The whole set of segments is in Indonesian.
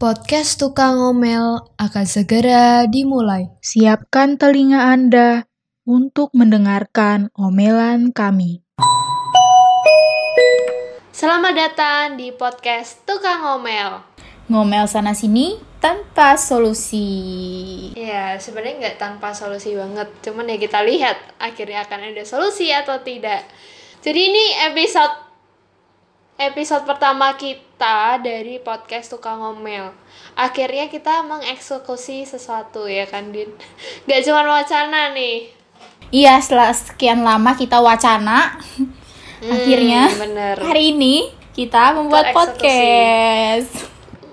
Podcast Tukang Ngomel akan segera dimulai. Siapkan telinga Anda untuk mendengarkan omelan kami. Selamat datang di podcast Tukang Ngomel. Ngomel sana sini tanpa solusi. Ya, sebenarnya nggak tanpa solusi banget. Cuman ya kita lihat akhirnya akan ada solusi atau tidak. Jadi ini episode episode pertama kita dari podcast Tukang Ngomel. Akhirnya kita mengeksekusi sesuatu ya kan, Din? Gak cuma wacana nih. Iya, setelah sekian lama kita wacana, Hmm, akhirnya bener. hari ini kita membuat podcast.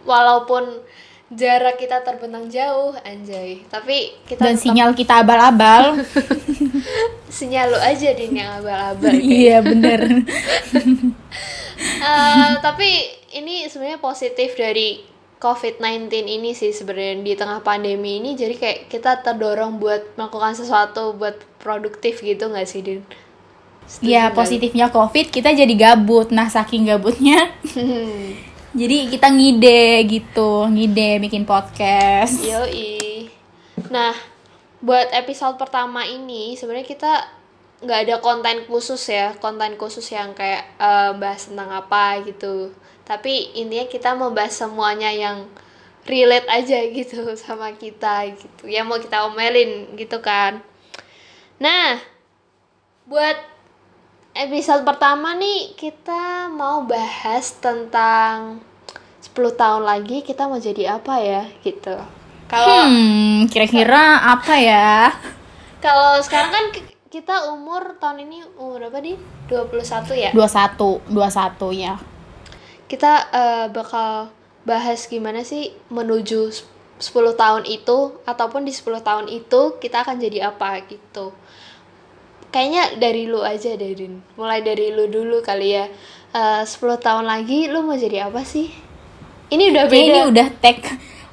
Walaupun jarak kita terbentang jauh, anjay. Tapi kita Dan tetap- sinyal kita abal-abal. sinyal lu aja Din yang abal-abal. Iya, bener. Eh, tapi ini sebenarnya positif dari COVID-19 ini sih sebenarnya di tengah pandemi ini jadi kayak kita terdorong buat melakukan sesuatu buat produktif gitu nggak sih Din? Iya, positifnya COVID kita jadi gabut. Nah, saking gabutnya Hmm, jadi kita ngide gitu, ngide bikin podcast. Yoi. Nah, buat episode pertama ini sebenarnya kita nggak ada konten khusus ya, konten khusus yang kayak eh, bahas tentang apa gitu. Tapi intinya kita membahas semuanya yang relate aja gitu sama kita gitu. Yang mau kita omelin gitu kan. Nah, buat episode pertama nih kita mau bahas tentang 10 tahun lagi kita mau jadi apa ya gitu. Kalau Hmm, kira-kira apa ya? kalau sekarang kan kita umur tahun ini umur berapa nih? 21 ya. 21, 21 ya. Kita eh, bakal bahas gimana sih menuju s- 10 tahun itu ataupun di 10 tahun itu kita akan jadi apa gitu. Kayaknya dari lu aja deh, Din. Mulai dari lu dulu kali ya. Eh, 10 tahun lagi lu mau jadi apa sih? Ini udah beda. ini udah tag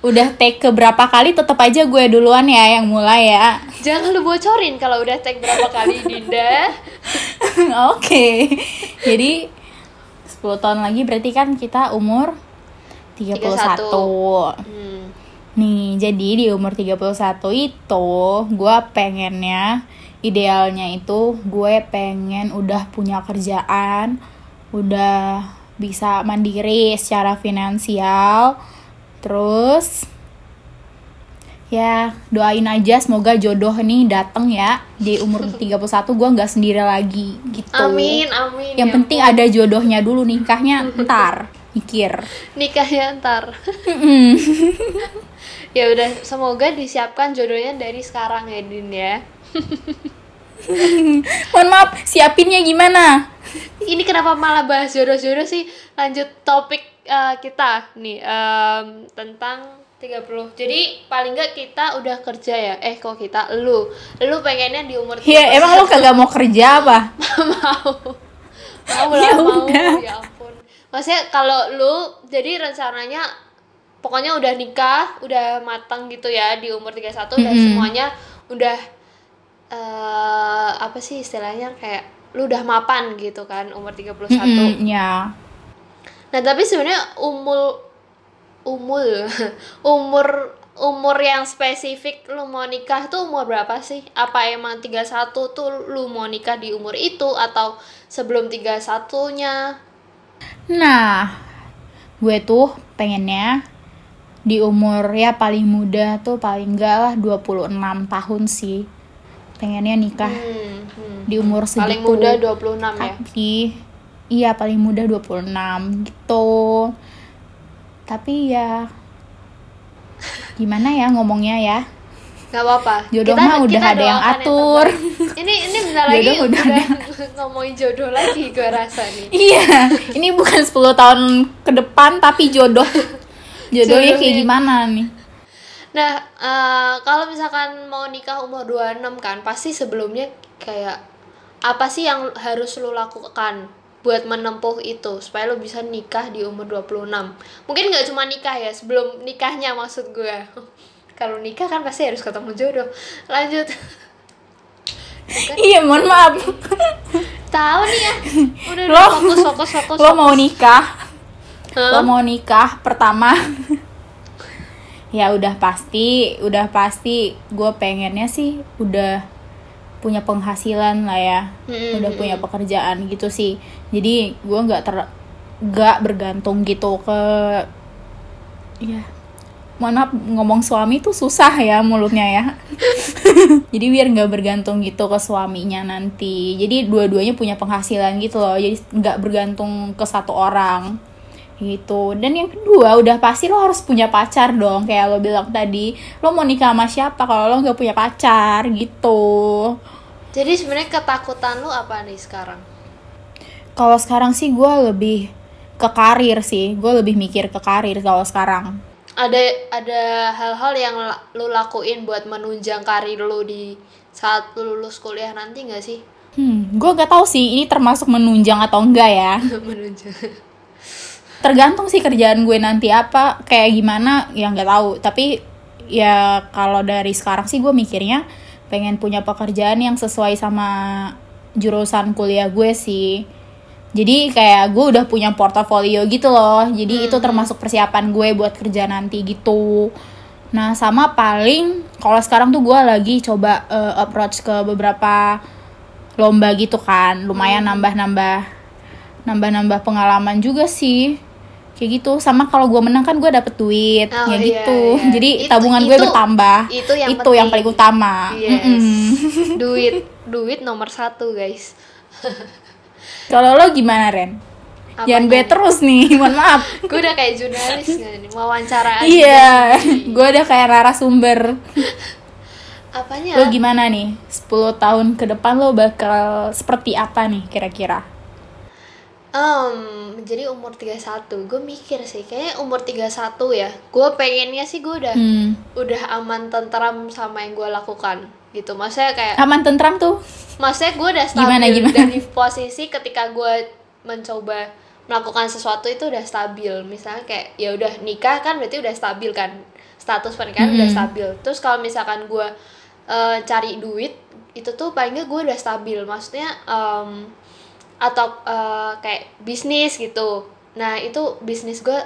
udah tag ke berapa kali tetap aja gue duluan ya yang mulai ya. Jangan lu bocorin kalau udah tag berapa kali, Dinda. Oke. Jadi 10 tahun lagi berarti kan kita umur 31. Hmm. Nih, jadi di umur 31 itu gue pengennya idealnya itu gue pengen udah punya kerjaan, udah bisa mandiri secara finansial. Terus ya doain aja semoga jodoh nih dateng ya di umur 31 gue nggak sendiri lagi gitu. Amin, amin. Yang ya penting ampun. ada jodohnya dulu nikahnya ntar mikir. nikahnya ntar. Ya udah, semoga disiapkan jodohnya dari sekarang ya Din ya. Mohon maaf, siapinnya gimana? Ini kenapa malah bahas jodoh-jodoh sih? Lanjut topik eh, kita nih em, tentang 30. Jadi paling nggak kita udah kerja ya. Eh kok kita lu. Lu pengennya di umur Ya emang lo kagak mau kerja apa? mau mau Ya lah mau udah. ya ampun maksudnya kalau lu jadi rencananya pokoknya udah nikah udah matang gitu ya di umur 31 udah Mm-mm. semuanya udah eh apa sih istilahnya kayak lu udah mapan gitu kan umur 31 Mm-mm, ya. Nah, tapi sebenarnya umur umur umur umur yang spesifik lu mau nikah tuh umur berapa sih? Apa emang 31 tuh lu mau nikah di umur itu atau sebelum 31-nya? Nah, gue tuh pengennya di umur ya paling muda tuh paling enggak lah 26 tahun sih. Pengennya nikah Hmm, hmm. di umur segitu. Paling muda 26 ya. Iya paling muda 26 gitu. Tapi ya gimana ya ngomongnya ya? Gak apa-apa. Jodoh mah udah ada yang doakan atur. terbaik. ini ini bentar lagi Jodoh udah, udah ngomongin jodoh lagi gue rasa nih. Iya, ini bukan 10 tahun ke depan tapi jodoh. Jodohnya kayak gimana nih? Nah, eh, kalau misalkan mau nikah umur 26 kan, pasti sebelumnya kayak apa sih yang harus lu lakukan buat menempuh itu supaya lu bisa nikah di umur 26. Mungkin nggak cuma nikah ya, sebelum nikahnya maksud gue. kalau nikah kan pasti harus ketemu jodoh. Lanjut. Iya, mohon maaf. Tahu nih ya. Udah, Lo- fokus fokus fokus. Lo mau fokus. nikah? Hah? Lo mau nikah pertama ya udah pasti udah pasti gue pengennya sih udah punya penghasilan lah ya. Mm-mm. udah punya pekerjaan gitu sih. Jadi gue nggak ter nggak bergantung gitu ke ya maaf ngomong suami tuh susah ya mulutnya ya. Jadi biar nggak bergantung gitu ke suaminya nanti. Jadi dua-duanya punya penghasilan gitu loh. Jadi nggak bergantung ke satu orang gitu. Dan yang kedua udah pasti lo harus punya pacar dong kayak lo bilang tadi. Lo mau nikah sama siapa kalau lo nggak punya pacar? Gitu. Jadi sebenarnya ketakutan lu apa nih sekarang? kalau sekarang sih gue lebih ke karir sih. Gue lebih mikir ke karir kalau sekarang. Ada ada hal-hal yang lu lakuin buat menunjang karir lu di saat lu lulus kuliah nanti nggak sih? hmm gue gak tahu sih ini termasuk menunjang atau enggak ya. Menunjang. Tergantung sih kerjaan gue nanti apa kayak gimana ya nggak tahu. Tapi ya kalau dari sekarang sih gue mikirnya pengen punya pekerjaan yang sesuai sama jurusan kuliah gue sih. Jadi kayak gue udah punya portofolio gitu loh. Jadi itu termasuk persiapan gue buat kerja nanti gitu. Nah sama paling kalau sekarang tuh gue lagi coba eh, approach ke beberapa lomba gitu kan. Lumayan nambah-nambah nambah-nambah pengalaman juga sih kayak gitu sama kalau gue menang kan gue dapet duit Oh, ya iya, gitu iya. jadi Itu- tabungan gue bertambah itu yang itu yang paling utama Yes. Mm-mm. duit duit nomor satu guys. kalau lo gimana Ren Apanya jangan gue nih? terus nih mohon maaf Gue udah kayak jurnalis nih? Wawancara aja iya sih. gue udah kayak narasumber Apanya? lo gimana nih 10 tahun ke depan lo bakal seperti apa nih kira-kira Um, jadi umur 31 gue mikir sih kayaknya umur 31 ya. Gue pengennya sih gue udah hmm. udah aman tentram sama yang gue lakukan gitu. Maksudnya kayak aman tentram tuh? Maksudnya gue udah stabil Gimana, gimana? dari posisi ketika gue mencoba melakukan sesuatu itu udah stabil. Misalnya kayak ya udah nikah kan berarti udah stabil kan? Status pernikahan udah Mm-mm. stabil. Terus kalau misalkan gue eh, cari duit itu tuh paling nggak gue udah stabil. Maksudnya em, atau eh, kayak bisnis gitu. Nah itu bisnis gue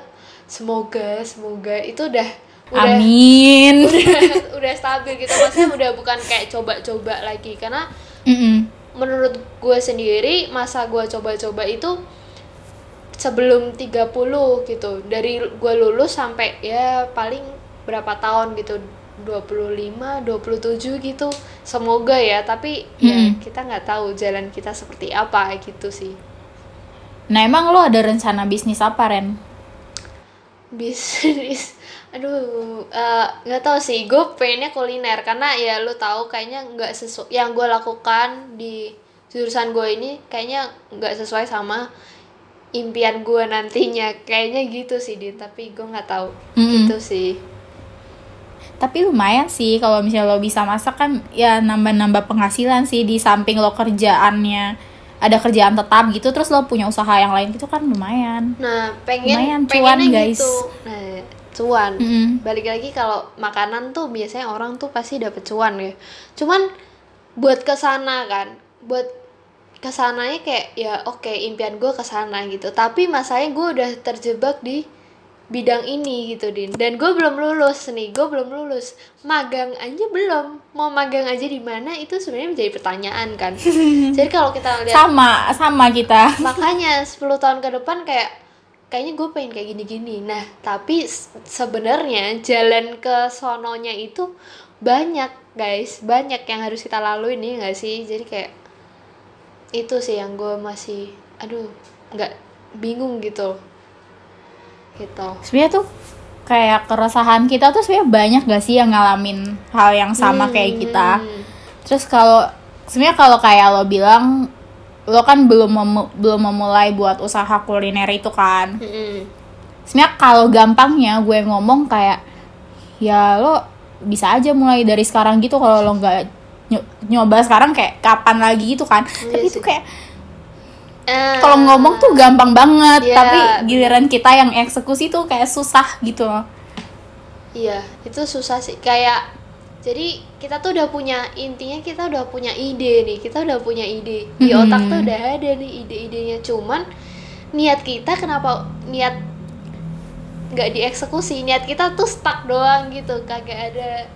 semoga semoga itu udah udah amin. udah, udah stabil gitu. Maksudnya udah bukan kayak coba-coba lagi. Karena Mm-mm. menurut gue sendiri masa gue coba-coba itu sebelum 30 gitu. Dari gue lulus sampai ya paling berapa tahun gitu 25 27 gitu. Semoga ya tapi ya Mm-mm. kita nggak tahu jalan kita seperti apa gitu sih. Nah emang lo ada rencana bisnis apa Ren? bisnis? Aduh eh, nggak tahu sih. Gue pengennya kuliner karena ya lu tahu kayaknya nggak sesuai yang gue lakukan di jurusan gue ini kayaknya nggak sesuai sama impian gue nantinya. Kayaknya gitu sih din tapi gue nggak tahu. Mm-mm. gitu sih Tapi lumayan sih kalau misalnya lo bisa masak kan ya nambah-nambah penghasilan sih di samping lo kerjaannya ada kerjaan tetap gitu terus lo punya usaha yang lain gitu kan lumayan. nah pengen Lumayan, cuan, pengennya guys. gitu nah cuan Mm-mm. balik lagi kalau makanan tuh biasanya orang tuh pasti dapet cuan ya cuman buat ke sana kan buat ke sananya kayak ya oke impian gue ke sana gitu tapi masanya gue udah terjebak di bidang ini gitu din. Dan gue belum lulus nih gue belum lulus. Magang aja belum. Mau magang aja di mana itu sebenarnya menjadi pertanyaan kan? Jadi kalau kita lihat Sama sama kita. makanya 10 tahun ke depan kayak kayaknya gue pengen kayak gini-gini. Nah tapi sebenarnya jalan ke sononya itu banyak guys. Banyak yang harus kita lalui nih nggak sih? Jadi kayak itu sih yang gue masih aduh nggak bingung gitu gitu Sebenarnya tuh kayak keresahan kita tuh sebenarnya banyak gak sih yang ngalamin hal yang sama kayak kita. Hmm. Terus kalau sebenarnya kalau kayak lo bilang lo kan belum memu- belum memulai buat usaha kuliner itu kan. Mm-mm. sebenarnya kalau gampangnya gue ngomong kayak ya lo bisa aja mulai dari sekarang gitu kalau lo nggak ny- nyoba sekarang kayak kapan lagi gitu kan Iya tapi itu sih. kayak Eh, kalau ngomong tuh gampang banget Iya. tapi giliran kita yang eksekusi tuh kayak susah gitu loh Iya, itu susah sih. Kayak jadi kita tuh udah punya intinya kita udah punya ide nih. Kita udah punya ide. Di Mhm. otak tuh udah ada nih ide-idenya. Cuman niat kita kenapa niat nggak dieksekusi niat kita tuh stuck doang gitu kagak ada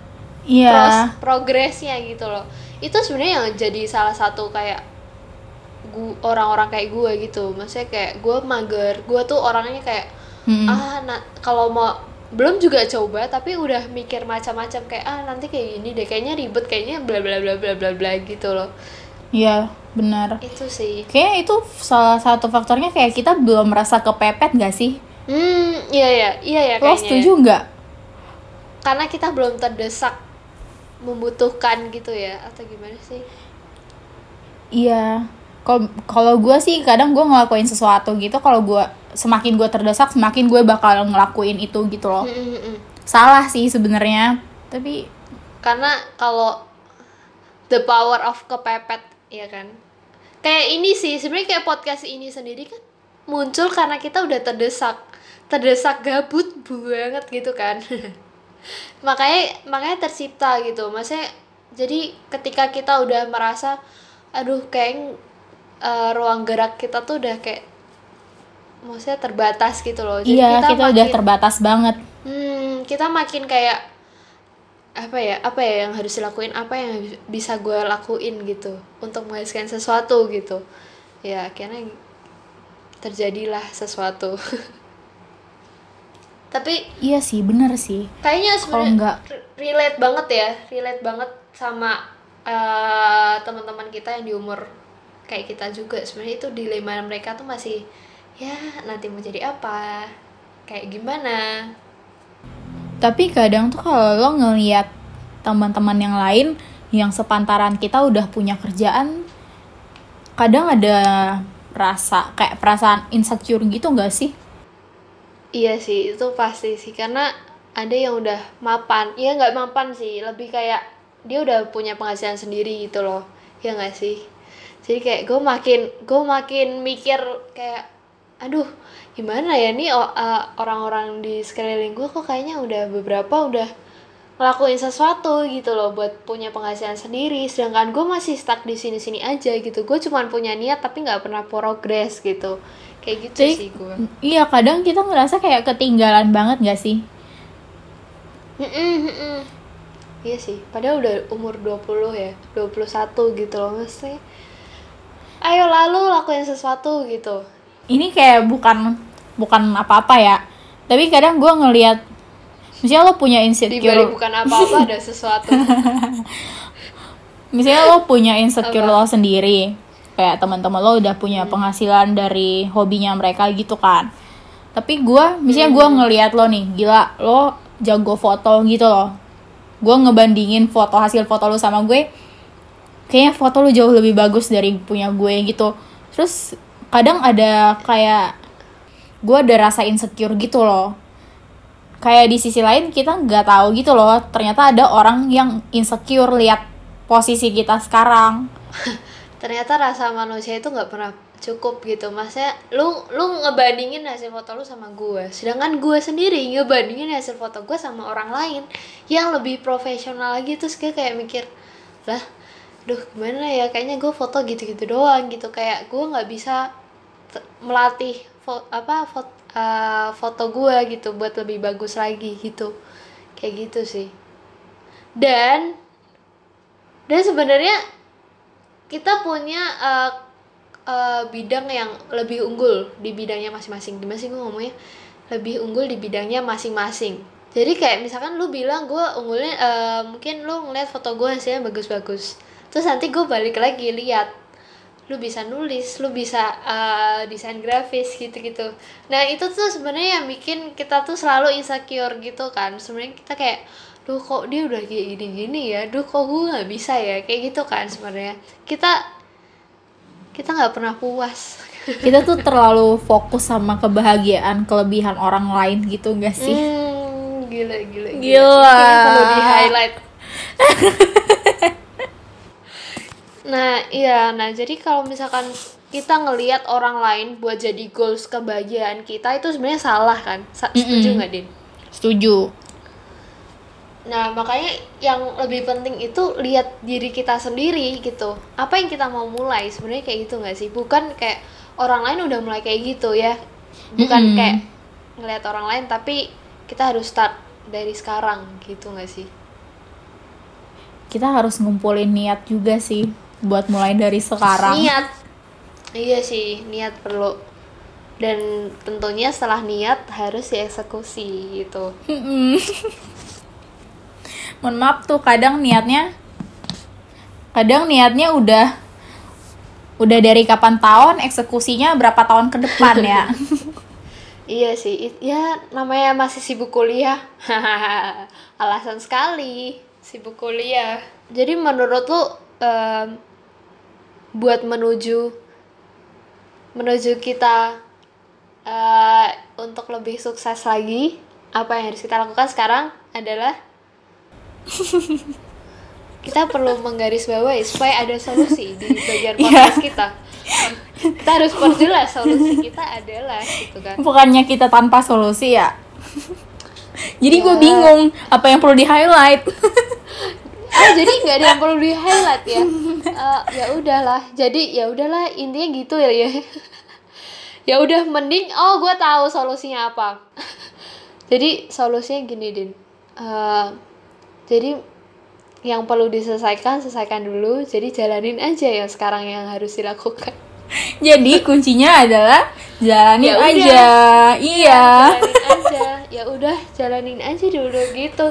Iya. pros- progresnya gitu loh itu sebenarnya yang jadi salah satu kayak orang-orang kayak gue gitu maksudnya kayak gue mager gue tuh orangnya kayak Mm-mm. ah na- kalau mau belum juga coba tapi udah mikir macam-macam kayak ah nanti kayak gini deh kayaknya ribet kayaknya bla bla bla bla bla bla gitu loh Iya, benar. itu sih Kayaknya itu salah satu faktornya kayak kita belum merasa kepepet gak sih? hmm iya ya iya ya Lo kayaknya setuju nggak? karena kita belum terdesak membutuhkan gitu ya atau gimana sih Iya. Kalau gue sih kadang gue ngelakuin sesuatu gitu kalau gue semakin gue terdesak semakin gue bakal ngelakuin itu gitu loh. Mm, mm, mm. Salah sih sebenarnya, tapi karena kalau the power of kepepet ya kan kayak ini sih sebenarnya kayak podcast ini sendiri kan muncul karena kita udah terdesak terdesak gabut banget gitu kan makanya makanya tercipta gitu maksudnya jadi ketika kita udah merasa aduh kayak eh, ruang gerak kita tuh udah kayak maksudnya terbatas gitu loh jadi iya kita, udah makin- terbatas banget. Hmm, kita makin kayak apa ya apa ya yang harus dilakuin apa yang bisa gue lakuin gitu untuk menghasilkan sesuatu gitu ya akhirnya terjadilah sesuatu tapi Iya sih, bener sih. kayaknya sebenarnya nggak re- relate banget ya relate banget sama eh, teman-teman kita yang di umur kayak kita juga sebenarnya itu dilema mereka tuh masih ya nanti mau jadi apa kayak gimana Tapi kadang tuh kalau lo ngeliat teman-teman yang lain yang sepantaran kita udah punya kerjaan, kadang ada rasa kayak perasaan insecure gitu nggak sih? Iya sih, itu pasti sih karena ada yang udah mapan. Iya nggak mapan sih, lebih kayak dia udah punya penghasilan sendiri gitu loh. Ya nggak sih? Jadi kayak gue makin gue makin mikir kayak aduh gimana ya nih uh, orang-orang di sekeliling gue kok kayaknya udah beberapa udah ngelakuin sesuatu gitu loh buat punya penghasilan sendiri sedangkan gue masih stuck di sini-sini aja gitu gue cuman punya niat tapi nggak pernah progres gitu kayak gitu Jadi- sih gue Iya, kadang kita ngerasa kayak ketinggalan banget nggak sih? Mm-mm, mm-mm. Iya sih, padahal udah umur 20 ya, 21 gitu loh mesti. Ayo lalu lakuin sesuatu gitu. Ini kayak bukan bukan apa-apa ya. Tapi kadang gue ngelihat misalnya lo punya insecure bukan apa-apa ada sesuatu. misalnya lo punya insecure lo sendiri kayak teman-teman lo udah punya penghasilan dari hobinya mereka gitu kan tapi gue misalnya gue ngelihat lo nih gila lo jago foto gitu loh gue ngebandingin foto hasil foto lo sama gue kayaknya foto lo jauh lebih bagus dari punya gue gitu terus kadang ada kayak gue ada rasa insecure gitu loh kayak di sisi lain kita nggak tahu gitu loh ternyata ada orang yang insecure lihat posisi kita sekarang Ternyata rasa manusia itu nggak pernah cukup gitu. Maksudnya lu lu ngebandingin hasil foto lu sama gue. Sedangkan gue sendiri ngebandingin hasil foto gue sama orang lain yang lebih profesional lagi terus kayak mikir, "Lah, duh gimana ya kayaknya gue foto gitu-gitu doang gitu. Kayak gue nggak bisa melatih fo- apa foto, foto gue gitu buat lebih bagus lagi gitu. Kayak gitu sih. Dan dan sebenarnya kita punya uh, uh, bidang yang lebih unggul di bidangnya masing-masing. Gimana sih gue ngomongnya? Lebih unggul di bidangnya masing-masing. Jadi kayak misalkan lu bilang gue unggulnya uh, mungkin lu ngeliat foto gue hasilnya bagus-bagus terus nanti gue balik lagi lihat. Lu bisa nulis lu bisa uh, desain grafis gitu-gitu. Nah itu tuh sebenarnya yang bikin kita tuh selalu insecure gitu kan. Sebenarnya kita kayak duh kok dia udah kayak gini-gini ya? Duh kok gue nggak bisa ya? Kayak gitu kan sebenarnya. Kita kita nggak pernah puas. Kita tuh terlalu fokus sama kebahagiaan kelebihan orang lain gitu gak sih? Hmm, gila gila Gila. Kayaknya perlu di highlight nah iya nah jadi kalau misalkan kita ngelihat orang lain buat jadi goals kebahagiaan kita itu sebenarnya salah kan Sa- setuju nggak din setuju Nah, makanya yang lebih penting itu lihat diri kita sendiri gitu. Apa yang kita mau mulai sebenarnya kayak gitu nggak sih? Bukan kayak orang lain udah mulai kayak gitu ya. Bukan Mm-mm. kayak ngelihat orang lain tapi kita harus start dari sekarang gitu nggak sih kita harus ngumpulin niat juga sih buat mulai dari sekarang. Niat. Iya sih niat perlu. Dan tentunya setelah niat harus dieksekusi gitu. Mohon maaf tuh kadang niatnya kadang niatnya udah udah dari kapan tahun eksekusinya berapa tahun ke depan ya? Iya sih, ya namanya masih sibuk kuliah. Alasan sekali sibuk kuliah. Jadi menurut lu em, buat menuju menuju kita eh, untuk lebih sukses lagi, apa yang harus kita lakukan sekarang adalah kita perlu menggarisbawahi supaya ada solusi di bagian Iya. podcast kita. Kita harus perjelas solusi kita adalah gitu kan. bukannya kita tanpa solusi ya jadi gue Ya. bingung apa yang perlu di highlight oh jadi nggak ada yang perlu di highlight ya? Eh, ya udahlah. Jadi ya udahlah intinya gitu ya ya. Ya udah mending oh gue tahu solusinya apa. Jadi solusinya gini din. Eh, jadi yang perlu diselesaikan selesaikan dulu. Jadi jalanin aja yang sekarang yang harus dilakukan jadi kuncinya adalah jalanin Ya udah. aja. Iya. Jalanin aja. Ya udah jalanin aja dulu gitu.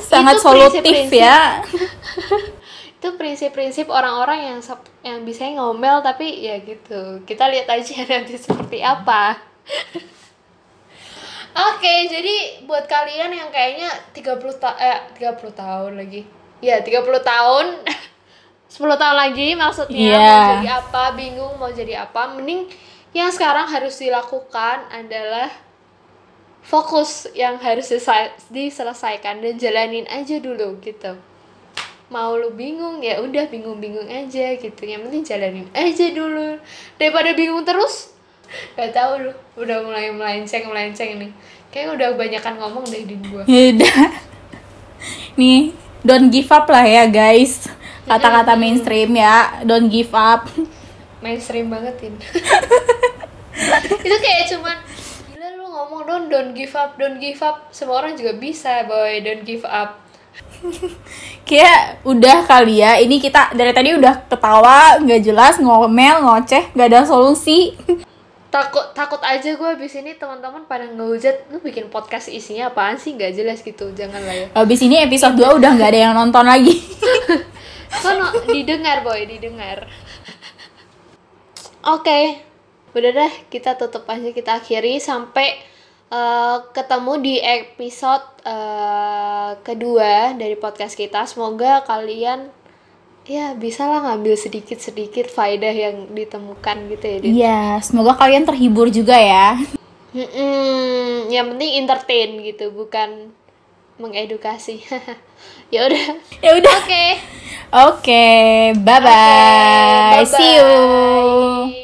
Sangat Itu solutif prinsip-prinsip- ya. Itu prinsip-prinsip orang-orang yang yang bisa ngomel tapi ya gitu. Kita lihat aja nanti seperti apa. Oke jadi buat kalian yang kayaknya 30 ta eh 30 tahun lagi. Ya 30 tahun 10 tahun lagi maksudnya Iya. mau jadi apa bingung mau jadi apa. Mending yang sekarang harus dilakukan adalah fokus yang harus disel- diselesaikan dan jalanin aja dulu gitu. Mau lu bingung ya udah bingung-bingung aja gitu. Yang penting jalanin aja dulu. Daripada bingung terus gak tahu lu. Udah mulai melenceng melenceng nih. Kayak udah banyakan ngomong deh di gua. Yaudah. Nih, don't give up lah ya guys. Kata-kata mainstream ya, don't give up. mainstream banget ini itu kayak cuman gila lu ngomong don don't give up don't give up semua orang juga bisa boy don't give up Kayak udah kali ya, ini kita dari tadi udah ketawa, nggak jelas, ngomel, ngoceh, nggak ada solusi. takut takut aja gue abis ini teman-teman pada ngehujat lu bikin podcast isinya apaan sih nggak jelas gitu jangan lah ya Habis ini episode 2 udah nggak ada yang nonton lagi. Kan didengar boy, didengar. Oke, udah deh kita tutup aja kita akhiri sampai eh, ketemu di episode eh, kedua dari podcast kita. Semoga kalian ya bisa lah ngambil sedikit-sedikit faedah yang ditemukan gitu ya. Iya, semoga kalian terhibur juga ya. Mm-mm, yang penting entertain gitu, bukan mengedukasi. ya udah. Ya udah. Oke. Oke, bye bye. Oke, See you.